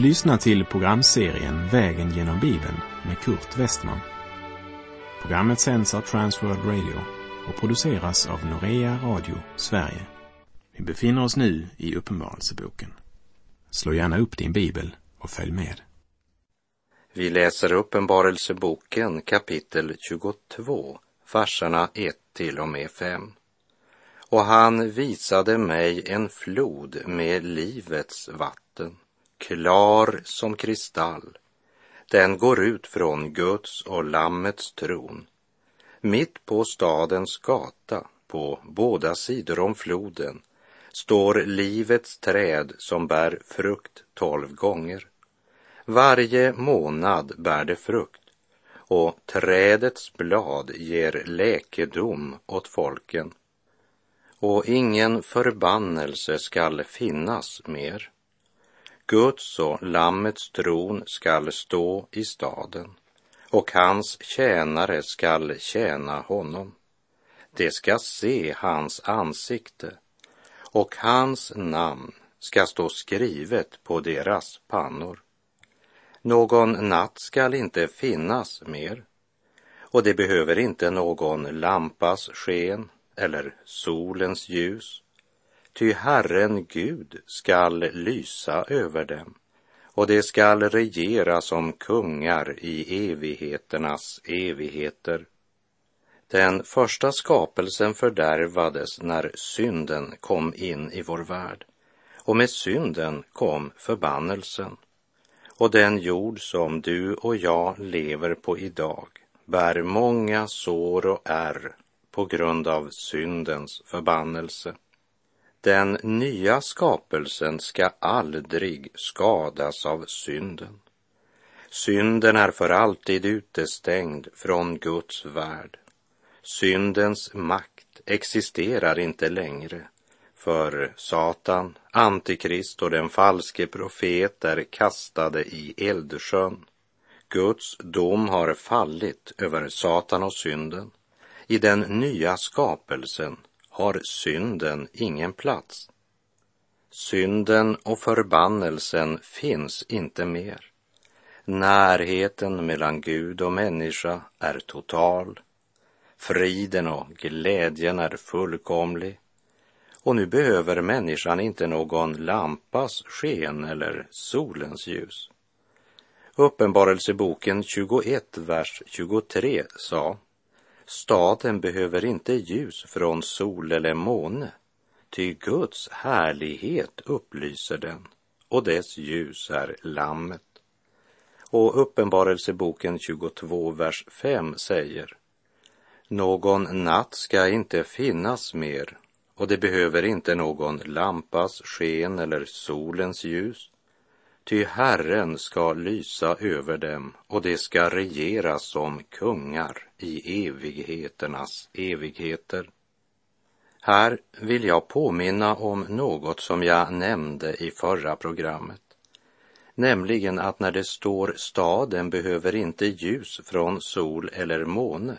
Du lyssnar till programserien Vägen genom Bibeln med Kurt Westman. Programmet sänds av Transworld Radio och produceras av Norea Radio Sverige. Vi befinner oss nu i Uppenbarelseboken. Slå gärna upp din bibel och följ med. Vi läser Uppenbarelseboken kapitel 22, verserna 1 till och med 5. Och han visade mig en flod med livets vatten, klar som kristall. Den går ut från Guds och Lammets tron. Mitt på stadens gata, på båda sidor om floden, står livets träd som bär frukt tolv gånger. Varje månad bär det frukt och trädets blad ger läkedom åt folken och ingen förbannelse skall finnas mer. Guds och Lammets tron skall stå i staden och hans tjänare skall tjäna honom. De ska se hans ansikte och hans namn ska stå skrivet på deras pannor. Någon natt skall inte finnas mer och det behöver inte någon lampas sken eller solens ljus, ty Herren Gud skall lysa över dem och de skall regera som kungar i evigheternas evigheter. Den första skapelsen fördärvades när synden kom in i vår värld och med synden kom förbannelsen. Och den jord som du och jag lever på idag bär många sår och ärr på grund av syndens förbannelse. Den nya skapelsen ska aldrig skadas av synden. Synden är för alltid utestängd från Guds värld. Syndens makt existerar inte längre, för Satan, Antikrist och den falske profet är kastade i eldsjön. Guds dom har fallit över Satan och synden. I den nya skapelsen har synden ingen plats. Synden och förbannelsen finns inte mer. Närheten mellan Gud och människa är total. Friden och glädjen är fullkomlig. Och nu behöver människan inte någon lampas sken eller solens ljus. Uppenbarelseboken 21, vers 23 sa Staden behöver inte ljus från sol eller måne, ty Guds härlighet upplyser den och dess ljus är lammet. Och Uppenbarelseboken 22, vers 5 säger Någon natt ska inte finnas mer och det behöver inte någon lampas sken eller solens ljus, Ty Herren ska lysa över dem och de ska regera som kungar i evigheternas evigheter. Här vill jag påminna om något som jag nämnde i förra programmet. Nämligen att när det står staden behöver inte ljus från sol eller måne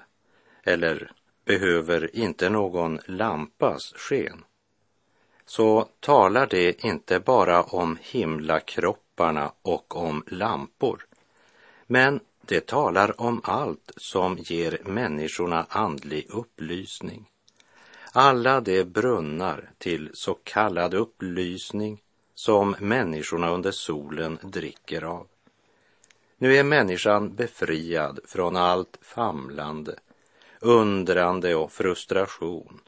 eller behöver inte någon lampas sken så talar det inte bara om himlakroppen himlakropparna och om lampor, men det talar om allt som ger människorna andlig upplysning. Alla de brunnar till så kallad upplysning som människorna under solen dricker av. Nu är människan befriad från allt famlande, undrande och frustration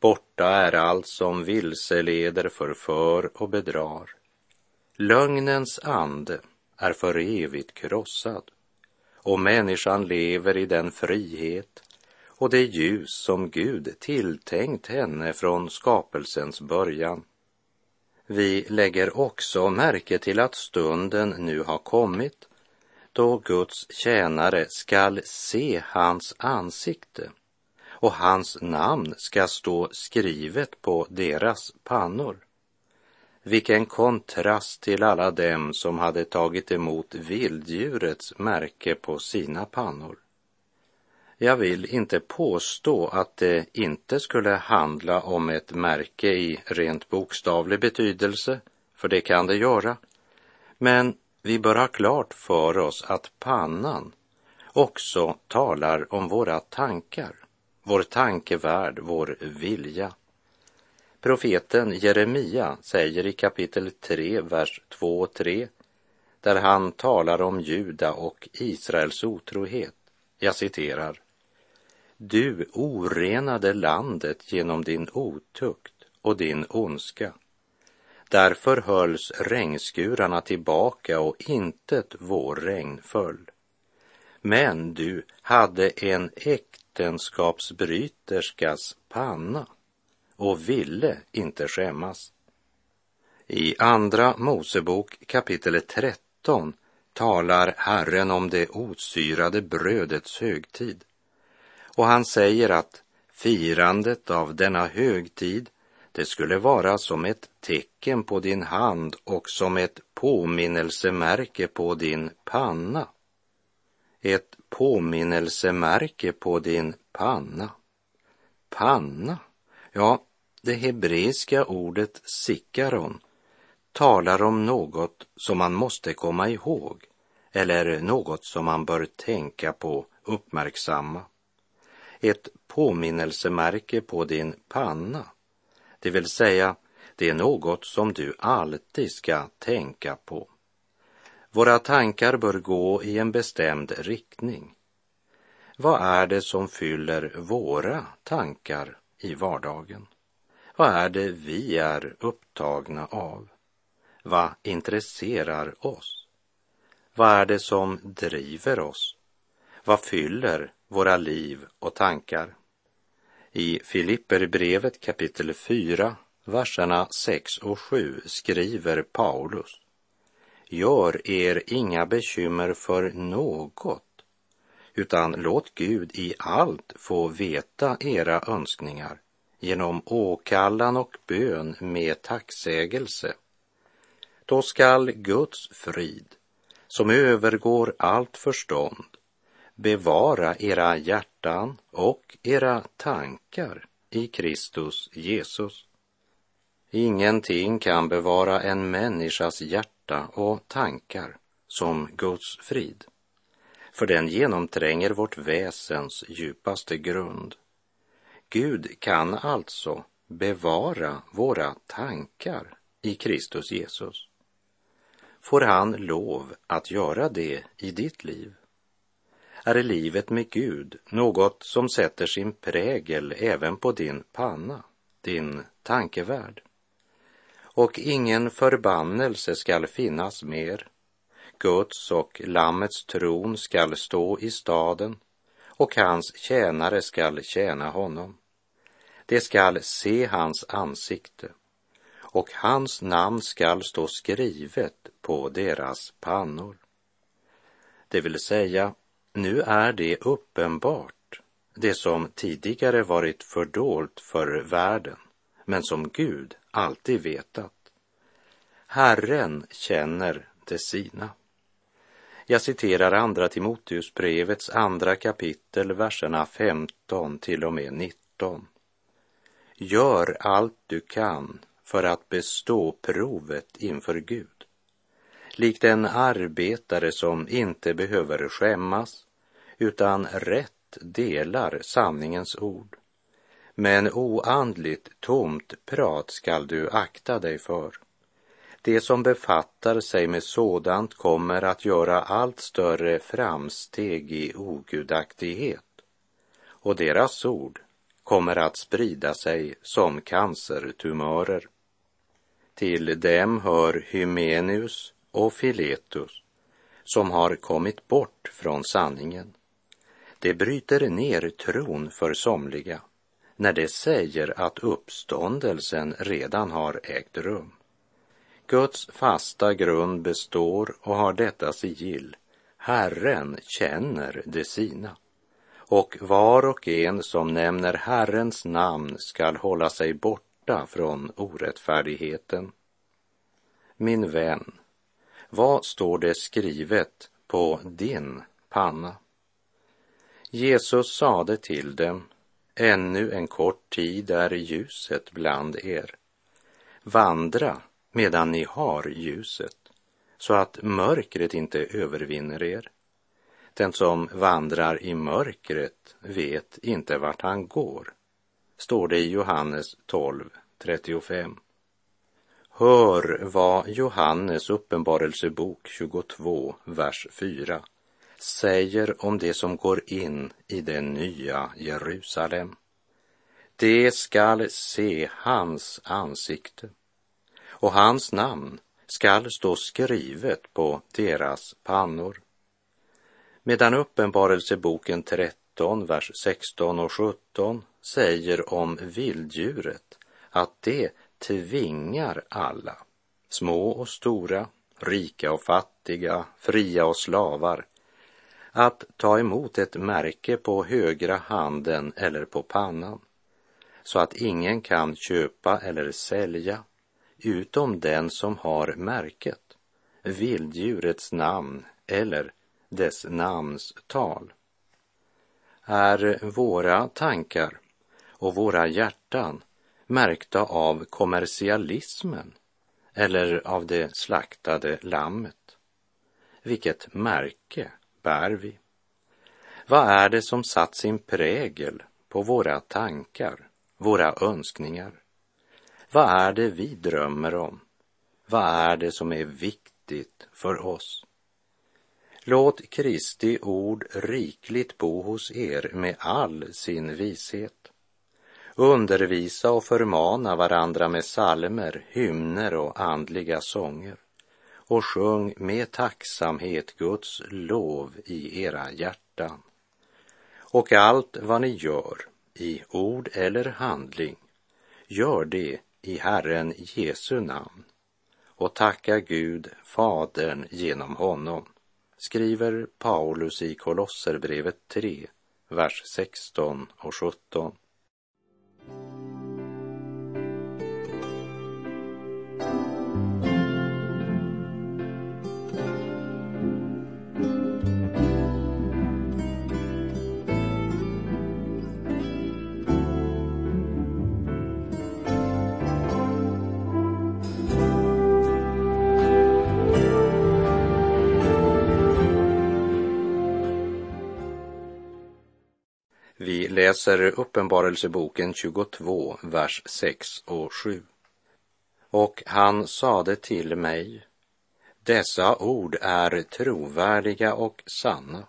Borta är allt som vilseleder, förför och bedrar. Lögnens ande är för evigt krossad och människan lever i den frihet och det ljus som Gud tilltänkt henne från skapelsens början. Vi lägger också märke till att stunden nu har kommit då Guds tjänare skall se hans ansikte och hans namn ska stå skrivet på deras pannor. Vilken kontrast till alla dem som hade tagit emot vilddjurets märke på sina pannor. Jag vill inte påstå att det inte skulle handla om ett märke i rent bokstavlig betydelse, för det kan det göra. Men vi bör ha klart för oss att pannan också talar om våra tankar, vår tankevärld, vår vilja. Profeten Jeremia säger i kapitel 3, vers 2 och 3, där han talar om Juda och Israels otrohet. Jag citerar. Du orenade landet genom din otukt och din ondska. Därför hölls regnskurarna tillbaka och intet vårregn föll. Men du hade en äktenskapsbryterskas panna och ville inte skämmas. I Andra Mosebok kapitel 13 talar Herren om det osyrade brödets högtid. Och han säger att firandet av denna högtid det skulle vara som ett tecken på din hand och som ett påminnelsemärke på din panna. Ett påminnelsemärke på din panna. Panna, ja, det hebreiska ordet sikaron talar om något som man måste komma ihåg eller något som man bör tänka på, uppmärksamma. Ett påminnelsemärke på din panna det vill säga, det är något som du alltid ska tänka på. Våra tankar bör gå i en bestämd riktning. Vad är det som fyller våra tankar i vardagen? Vad är det vi är upptagna av? Vad intresserar oss? Vad är det som driver oss? Vad fyller våra liv och tankar? I Filipperbrevet kapitel 4, verserna 6 och 7 skriver Paulus. Gör er inga bekymmer för något, utan låt Gud i allt få veta era önskningar genom åkallan och bön med tacksägelse. Då skall Guds frid, som övergår allt förstånd, bevara era hjärtan och era tankar i Kristus Jesus. Ingenting kan bevara en människas hjärta och tankar som Guds frid, för den genomtränger vårt väsens djupaste grund. Gud kan alltså bevara våra tankar i Kristus Jesus. Får han lov att göra det i ditt liv? är livet med Gud något som sätter sin prägel även på din panna, din tankevärld. Och ingen förbannelse skall finnas mer. Guds och Lammets tron skall stå i staden och hans tjänare skall tjäna honom. De skall se hans ansikte och hans namn skall stå skrivet på deras pannor. Det vill säga, nu är det uppenbart, det som tidigare varit fördolt för världen, men som Gud alltid vetat. Herren känner det sina. Jag citerar Andra Timoteusbrevets andra kapitel, verserna 15 till och med 19. Gör allt du kan för att bestå provet inför Gud. Likt en arbetare som inte behöver skämmas utan rätt delar sanningens ord. Men oandligt tomt prat skall du akta dig för. Det som befattar sig med sådant kommer att göra allt större framsteg i ogudaktighet och deras ord kommer att sprida sig som cancertumörer. Till dem hör Hymenius och Filetus som har kommit bort från sanningen. Det bryter ner tron för somliga när de säger att uppståndelsen redan har ägt rum. Guds fasta grund består och har detta sigill. Herren känner det sina. Och var och en som nämner Herrens namn skall hålla sig borta från orättfärdigheten. Min vän, vad står det skrivet på din panna? Jesus sade till dem, ännu en kort tid är ljuset bland er. Vandra medan ni har ljuset, så att mörkret inte övervinner er. Den som vandrar i mörkret vet inte vart han går, står det i Johannes 12, 35. Hör vad Johannes uppenbarelsebok 22, vers 4 säger om det som går in i det nya Jerusalem. Det skall se hans ansikte och hans namn skall stå skrivet på deras pannor. Medan Uppenbarelseboken 13, vers 16 och 17 säger om vilddjuret att det tvingar alla, små och stora, rika och fattiga, fria och slavar, att ta emot ett märke på högra handen eller på pannan, så att ingen kan köpa eller sälja utom den som har märket, vilddjurets namn eller dess namns tal. Är våra tankar och våra hjärtan märkta av kommersialismen eller av det slaktade lammet? Vilket märke bär vi? Vad är det som satt sin prägel på våra tankar, våra önskningar? Vad är det vi drömmer om? Vad är det som är viktigt för oss? Låt Kristi ord rikligt bo hos er med all sin vishet. Undervisa och förmana varandra med salmer, hymner och andliga sånger och sjung med tacksamhet Guds lov i era hjärtan. Och allt vad ni gör, i ord eller handling, gör det i Herren Jesu namn och tacka Gud, Fadern, genom honom, skriver Paulus i Kolosserbrevet 3, vers 16 och 17. Läser Uppenbarelseboken 22, vers 6 och 7. Och han sade till mig, dessa ord är trovärdiga och sanna,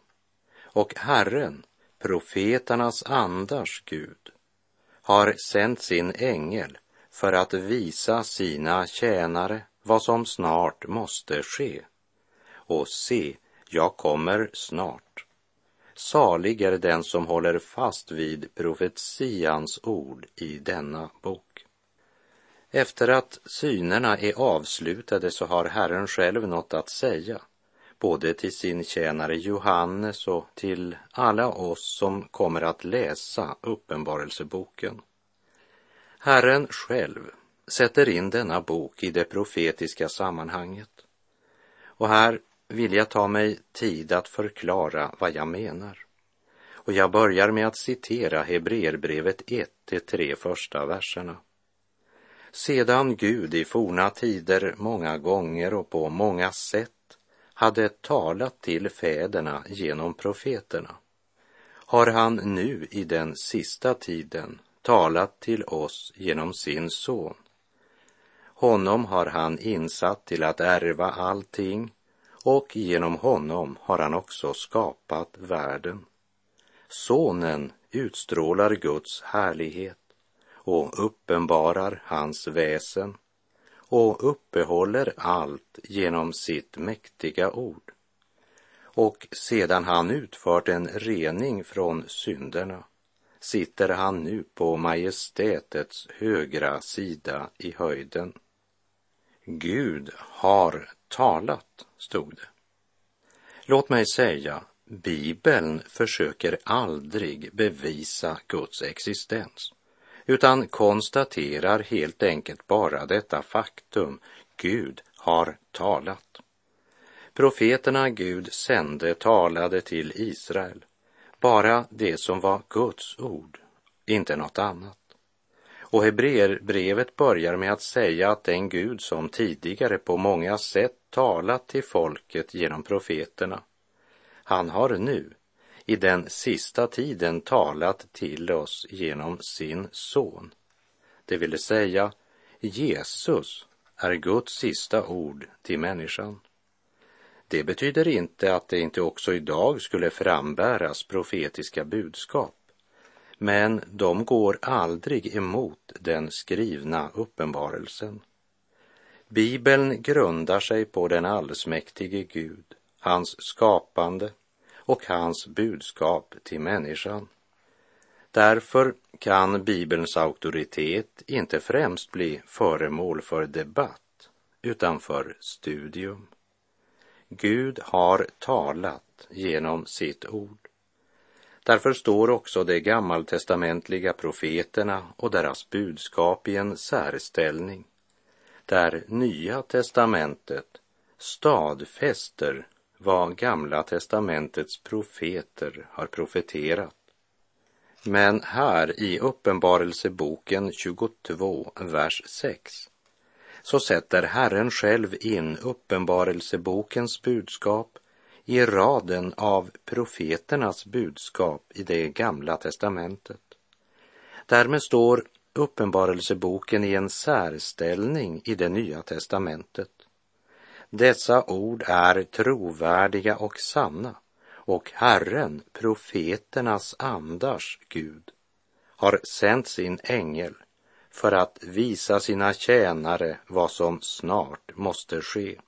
och Herren, profeternas andars Gud, har sänt sin ängel för att visa sina tjänare vad som snart måste ske. Och se, jag kommer snart. Salig är den som håller fast vid profetians ord i denna bok. Efter att synerna är avslutade så har Herren själv något att säga, både till sin tjänare Johannes och till alla oss som kommer att läsa Uppenbarelseboken. Herren själv sätter in denna bok i det profetiska sammanhanget. Och här vill jag ta mig tid att förklara vad jag menar. Och jag börjar med att citera Hebreerbrevet 1 de tre första verserna. Sedan Gud i forna tider många gånger och på många sätt hade talat till fäderna genom profeterna har han nu i den sista tiden talat till oss genom sin son. Honom har han insatt till att ärva allting och genom honom har han också skapat världen. Sonen utstrålar Guds härlighet och uppenbarar hans väsen och uppehåller allt genom sitt mäktiga ord. Och sedan han utfört en rening från synderna sitter han nu på majestätets högra sida i höjden. Gud har talat, stod det. Låt mig säga, Bibeln försöker aldrig bevisa Guds existens, utan konstaterar helt enkelt bara detta faktum, Gud har talat. Profeterna Gud sände talade till Israel, bara det som var Guds ord, inte något annat. Och Hebreerbrevet börjar med att säga att den Gud som tidigare på många sätt talat till folket genom profeterna, han har nu i den sista tiden talat till oss genom sin son. Det vill säga, Jesus är Guds sista ord till människan. Det betyder inte att det inte också idag skulle frambäras profetiska budskap, men de går aldrig emot den skrivna uppenbarelsen. Bibeln grundar sig på den allsmäktige Gud, hans skapande och hans budskap till människan. Därför kan Bibelns auktoritet inte främst bli föremål för debatt, utan för studium. Gud har talat genom sitt ord. Därför står också de gammaltestamentliga profeterna och deras budskap i en särställning, där Nya testamentet stadfäster vad Gamla testamentets profeter har profeterat. Men här i Uppenbarelseboken 22, vers 6, så sätter Herren själv in Uppenbarelsebokens budskap i raden av profeternas budskap i det gamla testamentet. Därmed står Uppenbarelseboken i en särställning i det nya testamentet. Dessa ord är trovärdiga och sanna och Herren, profeternas andars Gud, har sänt sin ängel för att visa sina tjänare vad som snart måste ske.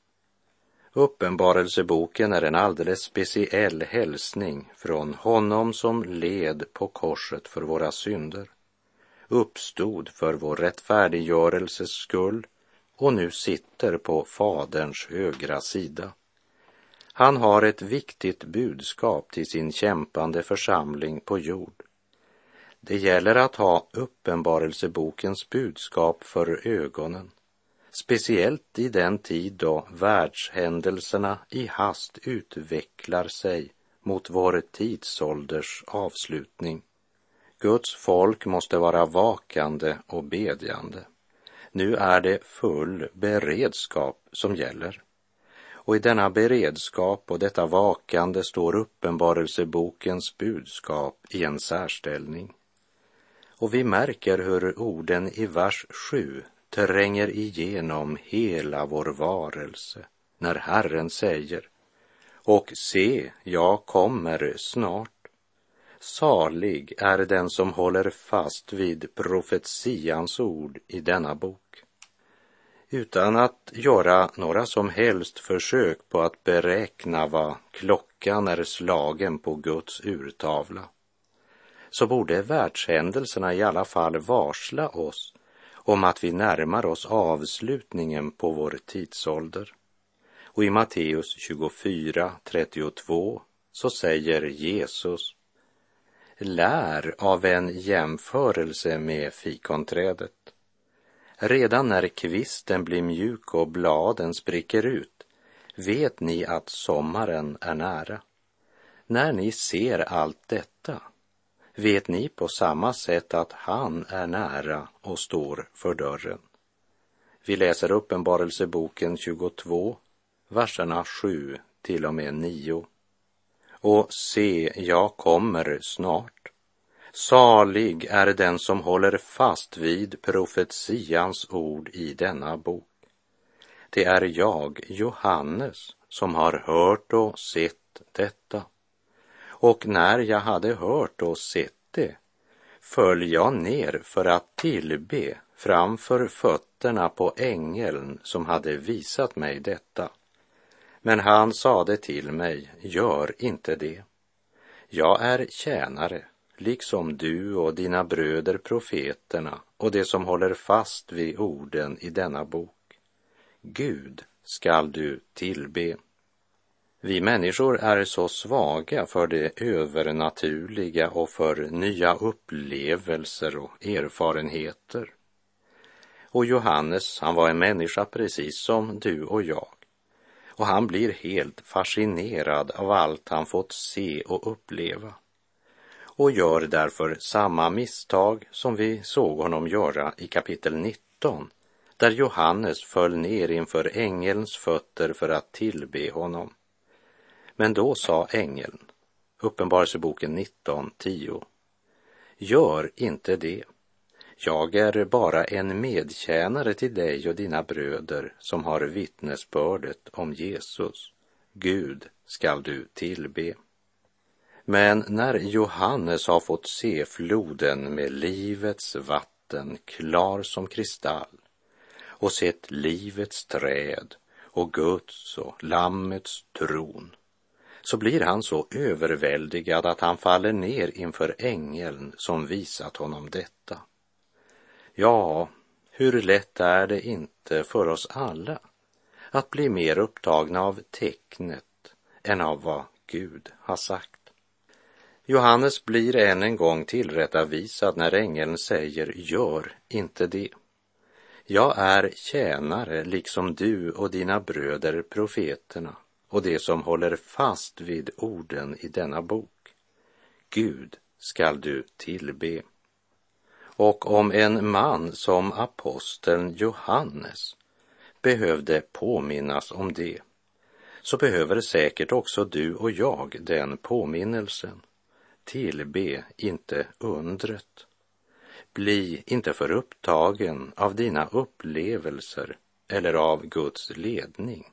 Uppenbarelseboken är en alldeles speciell hälsning från honom som led på korset för våra synder, uppstod för vår rättfärdiggörelses skull och nu sitter på Faderns högra sida. Han har ett viktigt budskap till sin kämpande församling på jord. Det gäller att ha Uppenbarelsebokens budskap för ögonen, speciellt i den tid då världshändelserna i hast utvecklar sig mot vår tidsålders avslutning. Guds folk måste vara vakande och bedjande. Nu är det full beredskap som gäller. Och i denna beredskap och detta vakande står uppenbarelsebokens budskap i en särställning. Och vi märker hur orden i vers 7 tränger igenom hela vår varelse när Herren säger och se, jag kommer snart. Salig är den som håller fast vid profetians ord i denna bok. Utan att göra några som helst försök på att beräkna vad klockan är slagen på Guds urtavla, så borde världshändelserna i alla fall varsla oss om att vi närmar oss avslutningen på vår tidsålder. Och i Matteus 24, 32 så säger Jesus lär av en jämförelse med fikonträdet. Redan när kvisten blir mjuk och bladen spricker ut vet ni att sommaren är nära. När ni ser allt detta vet ni på samma sätt att han är nära och står för dörren. Vi läser Uppenbarelseboken 22, verserna 7 till och med 9. Och se, jag kommer snart. Salig är den som håller fast vid profetians ord i denna bok. Det är jag, Johannes, som har hört och sett detta. Och när jag hade hört och sett det föll jag ner för att tillbe framför fötterna på ängeln som hade visat mig detta. Men han sade till mig, gör inte det. Jag är tjänare, liksom du och dina bröder profeterna och de som håller fast vid orden i denna bok. Gud skall du tillbe. Vi människor är så svaga för det övernaturliga och för nya upplevelser och erfarenheter. Och Johannes, han var en människa precis som du och jag och han blir helt fascinerad av allt han fått se och uppleva. och gör därför samma misstag som vi såg honom göra i kapitel 19, där Johannes föll ner inför ängelns fötter för att tillbe honom. Men då sa ängeln, Uppenbarelseboken 19.10. Gör inte det. Jag är bara en medtjänare till dig och dina bröder som har vittnesbördet om Jesus. Gud skall du tillbe. Men när Johannes har fått se floden med livets vatten klar som kristall och sett livets träd och Guds och Lammets tron så blir han så överväldigad att han faller ner inför ängeln som visat honom detta. Ja, hur lätt är det inte för oss alla att bli mer upptagna av tecknet än av vad Gud har sagt. Johannes blir än en gång tillrättavisad när ängeln säger gör inte det. Jag är tjänare liksom du och dina bröder profeterna och det som håller fast vid orden i denna bok. Gud skall du tillbe. Och om en man som aposteln Johannes behövde påminnas om det, så behöver säkert också du och jag den påminnelsen. Tillbe inte undret. Bli inte för upptagen av dina upplevelser eller av Guds ledning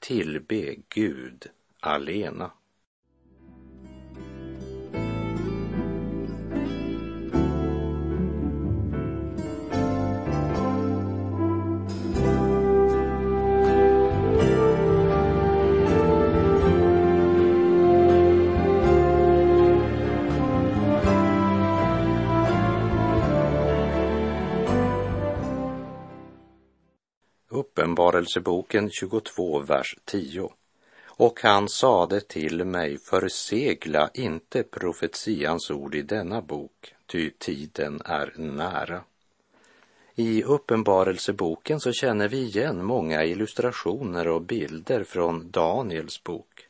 tillbe Gud alena. Uppenbarelseboken 22, vers 10. Och han sade till mig, försegla inte profetians ord i denna bok, ty tiden är nära. I Uppenbarelseboken så känner vi igen många illustrationer och bilder från Daniels bok.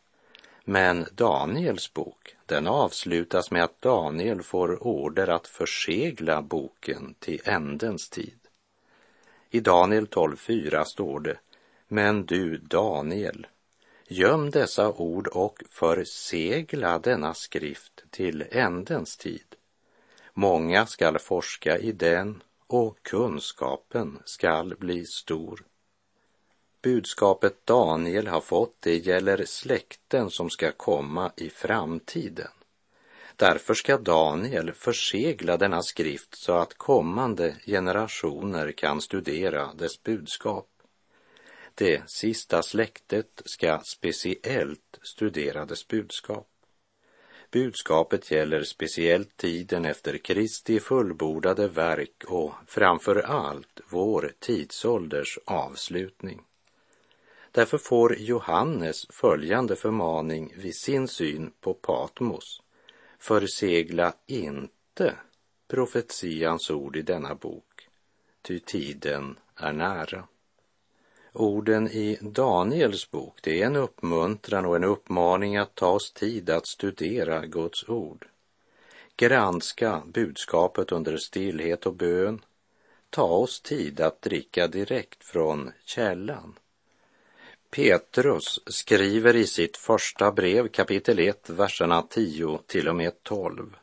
Men Daniels bok, den avslutas med att Daniel får order att försegla boken till ändens tid. I Daniel 12.4 står det, men du Daniel, göm dessa ord och försegla denna skrift till ändens tid. Många skall forska i den och kunskapen skall bli stor. Budskapet Daniel har fått det gäller släkten som ska komma i framtiden. Därför ska Daniel försegla denna skrift så att kommande generationer kan studera dess budskap. Det sista släktet ska speciellt studera dess budskap. Budskapet gäller speciellt tiden efter Kristi fullbordade verk och framför allt vår tidsålders avslutning. Därför får Johannes följande förmaning vid sin syn på Patmos försegla inte profetians ord i denna bok, ty tiden är nära. Orden i Daniels bok, det är en uppmuntran och en uppmaning att ta oss tid att studera Guds ord. Granska budskapet under stillhet och bön. Ta oss tid att dricka direkt från källan. Petrus skriver i sitt första brev kapitel 1, verserna 10 till och med 12.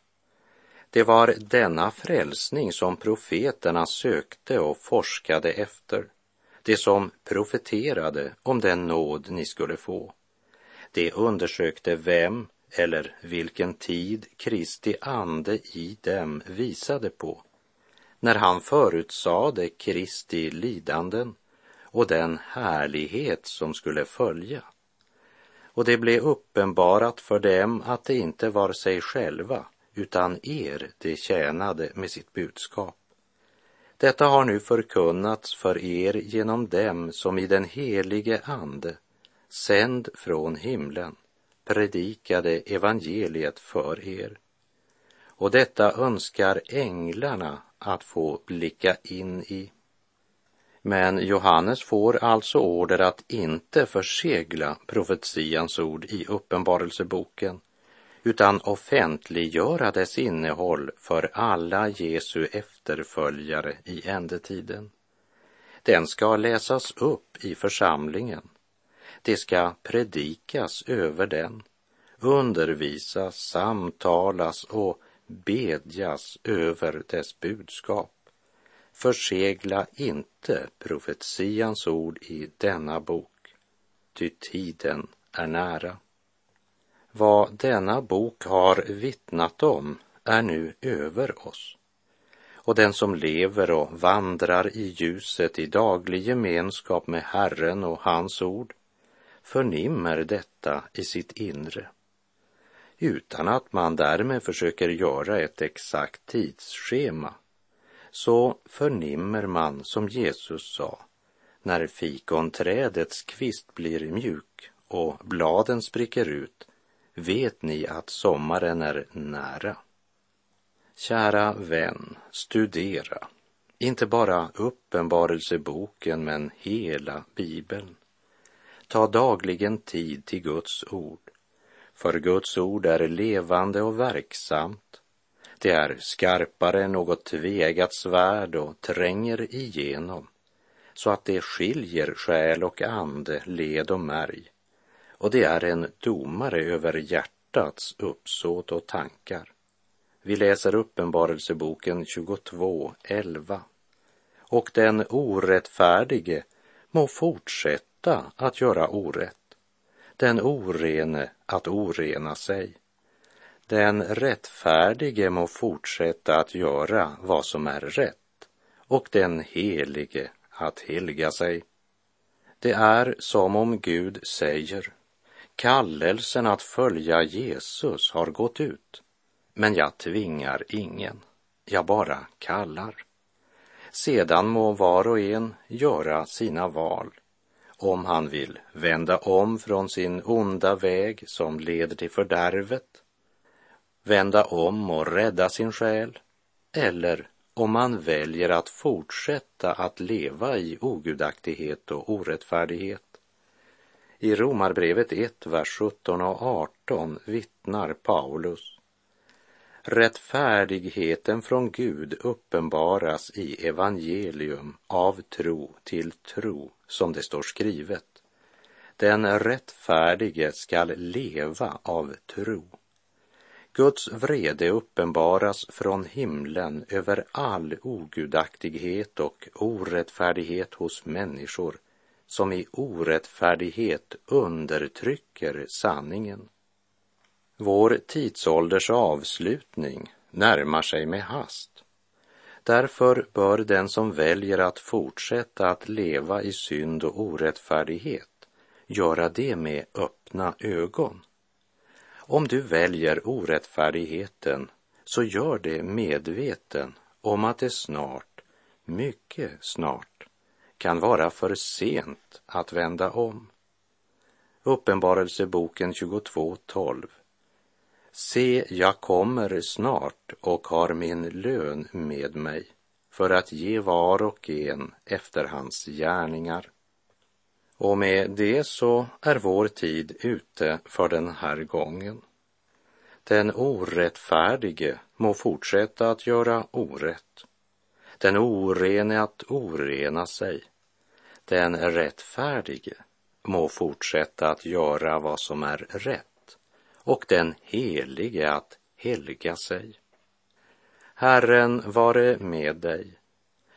Det var denna frälsning som profeterna sökte och forskade efter, det som profeterade om den nåd ni skulle få. De undersökte vem eller vilken tid Kristi ande i dem visade på, när han förutsade Kristi lidanden och den härlighet som skulle följa. Och det blev uppenbarat för dem att det inte var sig själva utan er de tjänade med sitt budskap. Detta har nu förkunnats för er genom dem som i den helige Ande, sänd från himlen, predikade evangeliet för er. Och detta önskar änglarna att få blicka in i. Men Johannes får alltså order att inte försegla profetians ord i Uppenbarelseboken, utan offentliggöra dess innehåll för alla Jesu efterföljare i ändetiden. Den ska läsas upp i församlingen. Det ska predikas över den, undervisas, samtalas och bedjas över dess budskap. Försegla inte profetians ord i denna bok, ty tiden är nära. Vad denna bok har vittnat om är nu över oss. Och den som lever och vandrar i ljuset i daglig gemenskap med Herren och hans ord förnimmer detta i sitt inre utan att man därmed försöker göra ett exakt tidsschema så förnimmer man som Jesus sa när fikonträdets kvist blir mjuk och bladen spricker ut vet ni att sommaren är nära. Kära vän, studera inte bara uppenbarelseboken men hela Bibeln. Ta dagligen tid till Guds ord, för Guds ord är levande och verksamt. Det är skarpare än något tvegat svärd och tränger igenom så att det skiljer själ och ande, led och märg och det är en domare över hjärtats uppsåt och tankar. Vi läser Uppenbarelseboken 22, 11. Och den orättfärdige må fortsätta att göra orätt, den orene att orena sig. Den rättfärdige må fortsätta att göra vad som är rätt och den helige att helga sig. Det är som om Gud säger Kallelsen att följa Jesus har gått ut, men jag tvingar ingen, jag bara kallar. Sedan må var och en göra sina val, om han vill vända om från sin onda väg som leder till fördärvet, vända om och rädda sin själ, eller om man väljer att fortsätta att leva i ogudaktighet och orättfärdighet i Romarbrevet 1, vers 17 och 18 vittnar Paulus. Rättfärdigheten från Gud uppenbaras i evangelium av tro till tro, som det står skrivet. Den rättfärdige skall leva av tro. Guds vrede uppenbaras från himlen över all ogudaktighet och orättfärdighet hos människor som i orättfärdighet undertrycker sanningen. Vår tidsålders avslutning närmar sig med hast. Därför bör den som väljer att fortsätta att leva i synd och orättfärdighet göra det med öppna ögon. Om du väljer orättfärdigheten så gör det medveten om att det snart, mycket snart, kan vara för sent att vända om. Uppenbarelseboken 22.12. Se, jag kommer snart och har min lön med mig för att ge var och en efter hans gärningar. Och med det så är vår tid ute för den här gången. Den orättfärdige må fortsätta att göra orätt den orene att orena sig. Den rättfärdige må fortsätta att göra vad som är rätt och den helige att helga sig. Herren vare med dig.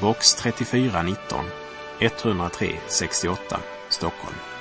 box 3419 103 68 Stockholm.